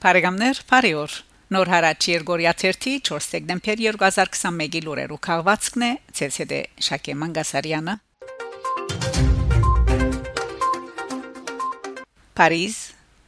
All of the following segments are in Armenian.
Փարիգամներ Փարիոր Նոր հարաճ Երգորիա 4 դեկտեմբեր 2021-ի լուրերու քաղվածքն է ՑՍԴ Շակե Մանգասարյանը Փարիզ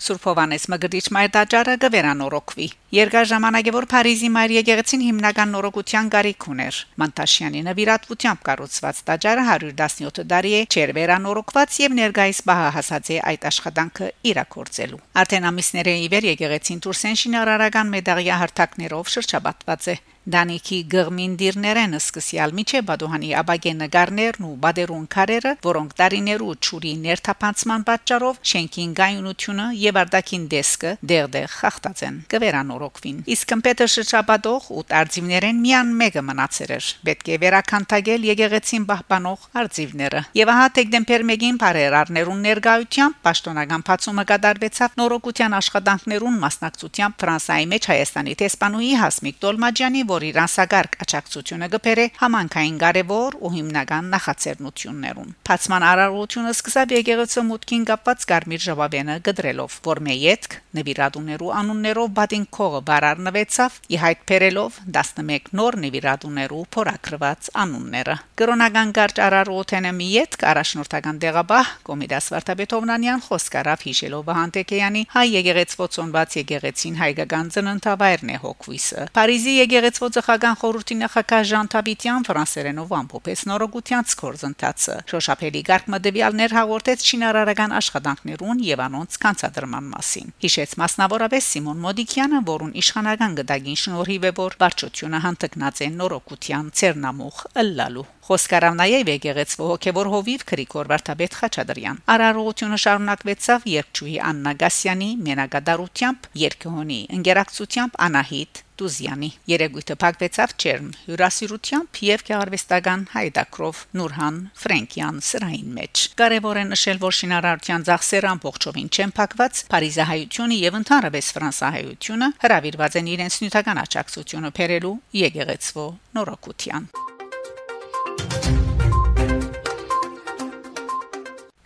Սուրբ Հովանես Մգրիչ Մայր տաճարը գվերանորոգվի։ Երկար ժամանակ է որ Փարիզի Մայր եկեղեցին հիմնական նորոգության գարիք ուներ։ Մանտաշյանի նվիրատվությամբ կառուցված տաճարը 117 տարի է չեր վերանորոգված եւ ներգայիս բահահասած է այդ աշխատանքը իրակորձելու։ Արդեն ամիսներ է իվեր եկեղեցին Տուրսեն շինարարական մեդաղյա հարթակներով շրջապատված է։ Դանիքի գղմին դիրներեն սկսյալ միջե Բադոհանի աբագե նկարներն ու բադերուն քարերը, որոնք տարիներու ճուրի ներթափանցման պատճառով շենքին գայունությունը եւ արդակին դեսկը դերդեղ խախտած են։ Գվերանորոգվին։ Իսկ Պետր շրջապատող ու արձիվներեն միան մեկը մնացեր էր։ Պետք է վերականգնել եկեղեցին պահպանող արձիվները։ Եվ ահա դեկտեմբեր 1-ին բարեր արներուն ներկայությամբ պաշտոնական փացումը կատարվեցավ նորոգության աշխատանքներուն մասնակցությամբ Ֆրանսայի մեջ Հայաստանի տեսփանուի Հասմիկ Տոլմաջյանի որ իր ասագարկ աճակցությունը գբերե համանքային կարևոր ու հիմնական նախաձեռնություններուն։ Փացման արարողությունը սկսավ եկեղեցու մուտքին կապված Կարմիր ժողովենը գդրելով, որ մեյետք նվիրատուներու անուններով բադին քողը բարարնվեցավ, իհայտ բերելով 11 նոր նվիրատուներու փորակրված անունները։ Կրոնական կարճ արարողությունը միետք առաջնորդական դեղաբահ Կոմիդաս Վարդապետովնանյան խոսքարավ հիշելով Վահանտեկյանի հայ եկեղեցվոցոնված եկեղեցին հայկական ծննդավայրն է հոգվիսը։ Փարիզի եկեղեցու Ոծխական խորհրդի նախակահ Ժան Թաբիտյան ֆրանսերենով ամփոփեց նորոգության սկորձընթացը։ Շոշափելի գարկը դեպիալներ հաղորդեց շինարարական աշխատանքներուն եւ անոնց կանցադրման մասին։ Հիշեց մասնավորապես Սիմոն Մոդիկյանը, որուն իշխանական գդագին շնորհիվ է որ վարչությունը հանդգնած է նորոգության ցերնամուխ ըլլալու Խոսքարավ նաև եկեղեցու հոգևոր հովիվ Գրիգոր Վարդապետ Խաչատրյան։ Արարողությունը շարունակվեցավ երկչուհի Աննա Գասյանի մենագադարությամբ երկհոնի ընկերակցությամբ Անահիտ Տուզյանի երեգույթը փակվեցավ Չերմ հյուրասիրությամբ եւ գեղարվեստական հայդակրով Նուրհան Ֆրենկյան սրային մեջ կարևոր է նշել որ շինարարության ծախսերը ամբողջովին չեն փակված Փարիզահայությունը եւ ընդհանրապես Ֆրանսահայությունը հրավիրված են իրենց նյութական աջակցությունը բերելու եկեղեցու նորոգության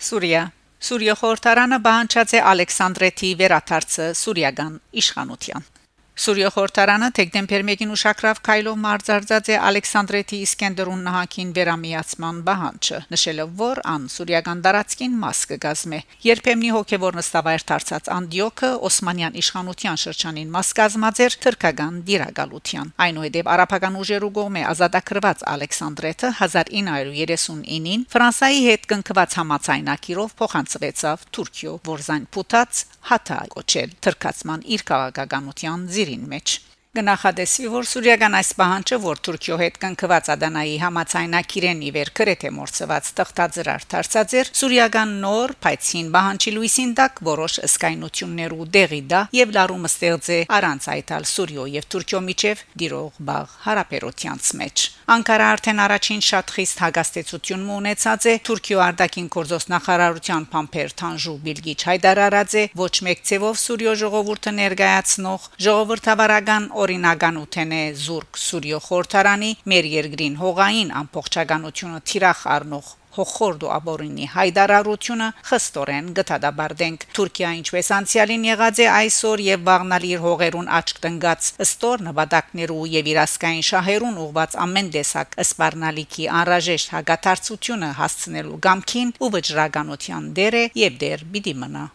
Սուրիա Սուրիա խորհրդարանը բանջած է Ալեքսանդրետի վերաթարցը Սուրիական իշխանության Սուրիա խորհրդարանը դեկտեմբեր 1-ին ուշակրավ Քայլով մարզարձած է Ալեքսանդրետի Իսկենդերուն նահանգին վերամիացման բանջը նշելով որ ան սուրիական դարածքին մաս կգազմե երբեմնի հոգևոր նստավայր դարձած Անդիոքը Օսմանյան իշխանության շրջանին մաս կազմած էր թրկական դիրագալության այնուհետև արաբական ուժերու կողմէ ազատագրված Ալեքսանդրետը 1939-ին Ֆրանսայի հետ կնքված համացայնակիրով փոխանցվեցավ Թուրքիո որզան փութած հաթա կոչել թրկացման իր քաղաքականության ծիրին մեջ Գնահատեսվի որ սուրիական այս պահանջը, որ Թուրքիո հետ կնքված Ադանայի համացայնակիրեն իվեր քրեթե մորցված տխտաձրար դարձածեր սուրիական նոր փայցին պահանջի լույսին տակ որոշ ըսկայնություններ ու դեղի դա եւ լարումը ստեղծ է առանց այտալ Սուրիո եւ Թուրքիո միջև դիրող բաղ հարաբերությանց մեջ Անկարա արդեն առաջին շատ խիստ հագաստեցություն ունեցած է Թուրքիո արտաքին գործոս նախարարության Փամփեր Թանժու Բիլգիչ հայտարարած է ոչ մեկ ցևով Սուրիո ժողովուրդը ներկայացնող ժողովրդավարական օրինականութեն է Զուրկ Սուրիո խորթարանի մեր երկրին հողային ամբողջականությունը թիրախ առնող հոխորդ ու աբորինի հայդարարությունը խստորեն գտադաբարդենք Թուրքիա ինչպես անցյալին եղած է այսօր եւ վաղնալ իր հողերուն աչք տնգած ըստոր նվադակներու եւ իրասկային շահերուն ուղված ամեն տեսակ սպառնալիքի անրաժեշտ հագաթարցությունը հասցնելու գամքին ու վճռականության դեր է եւ դեր պիտի մնա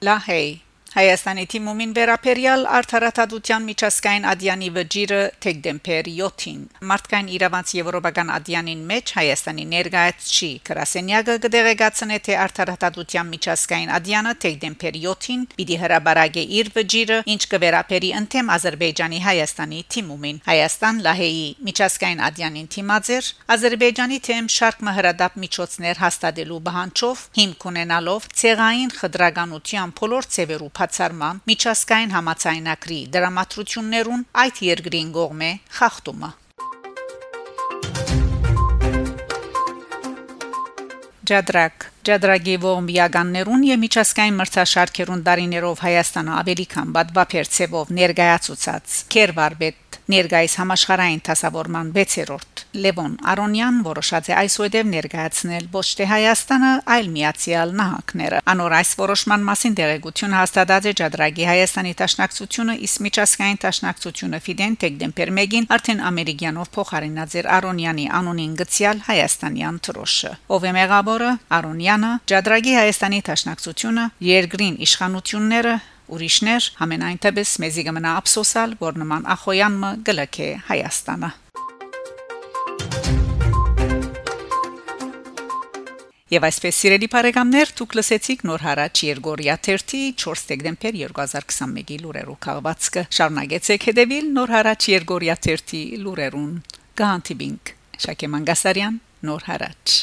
La Hey. Հայաստանի թիմումին վերապերյալ արդարադատության միջազգային ադյանի վճիրը դեկտեմբեր 7-ին մարդկային իրավանց եվրոպական ադյանին մեջ Հայաստանի ներկայացուցիչ Կրասենյակը կդեղեկացնե թե արդարադատության միջազգային ադյանը դեկտեմբեր 7-ին պիտի հրաբարագե իր վճիրը ինչ կվերապերի ընդեմ Ադրբեջանի Հայաստանի թիմումին Հայաստան Լահեի միջազգային ադյանին թիմաձեր Ադրբեջանի թեմ շարք մհրադապ միջոցներ հաստատելու բանջով հիմք ունենալով ցեղային խդրականության փոլոր ծևերու բացառման միջազգային համացայնակրի դրամատրություններուն այդ երկրին գողմե խախտումը Ջադրակ Ջադրագի ողմիականներուն եւ միջազգային մրցաշարքերուն դարիներով Հայաստանը ավելի քան բադվափերցեվով ներկայացուցած Կերվարբետ ներկայիս համաշխարհային տասավորման 6-րդ Լևոն Արոնյան որոշած է այսուհեւ ներկայացնել ոչ թե Հայաստանը, այլ Միացյալ Նահանգները։ Անոր այս որոշման մասին դերեկություն հաստատած է Ջադրագի Հայաստանի Տաշնակցությունը, իսկ միջազգային Տաշնակցությունը Ֆիդեն Տեգդեմպերմեգին արդեն ամերիկյանով փոխարինած էր Արոնյանի անունին գցյալ Հայաստանյան թրոշը։ Ով է մեղավորը Արոնյանը, Ջադրագի Հայաստանի Տաշնակցությունը, երկրին իշխանությունները ուրիշներ ամենայն դեպս մեզի կմնա ափսոսալ որ նման ախոյանմը գլակե Հայաստանը Եվ այսպես սիրելի բարեկամներ, դուք լսեցիք նոր հարաճ Երգորիա 3-ի 4 դեկտեմբեր 2021-ի լուրերով քաղվածքը։ Շարունակեցեք հետևել նոր հարաճ Երգորիա 3-ի լուրերուն։ Գանտիբինգ Շակե Մանգասարյան նոր հարաճ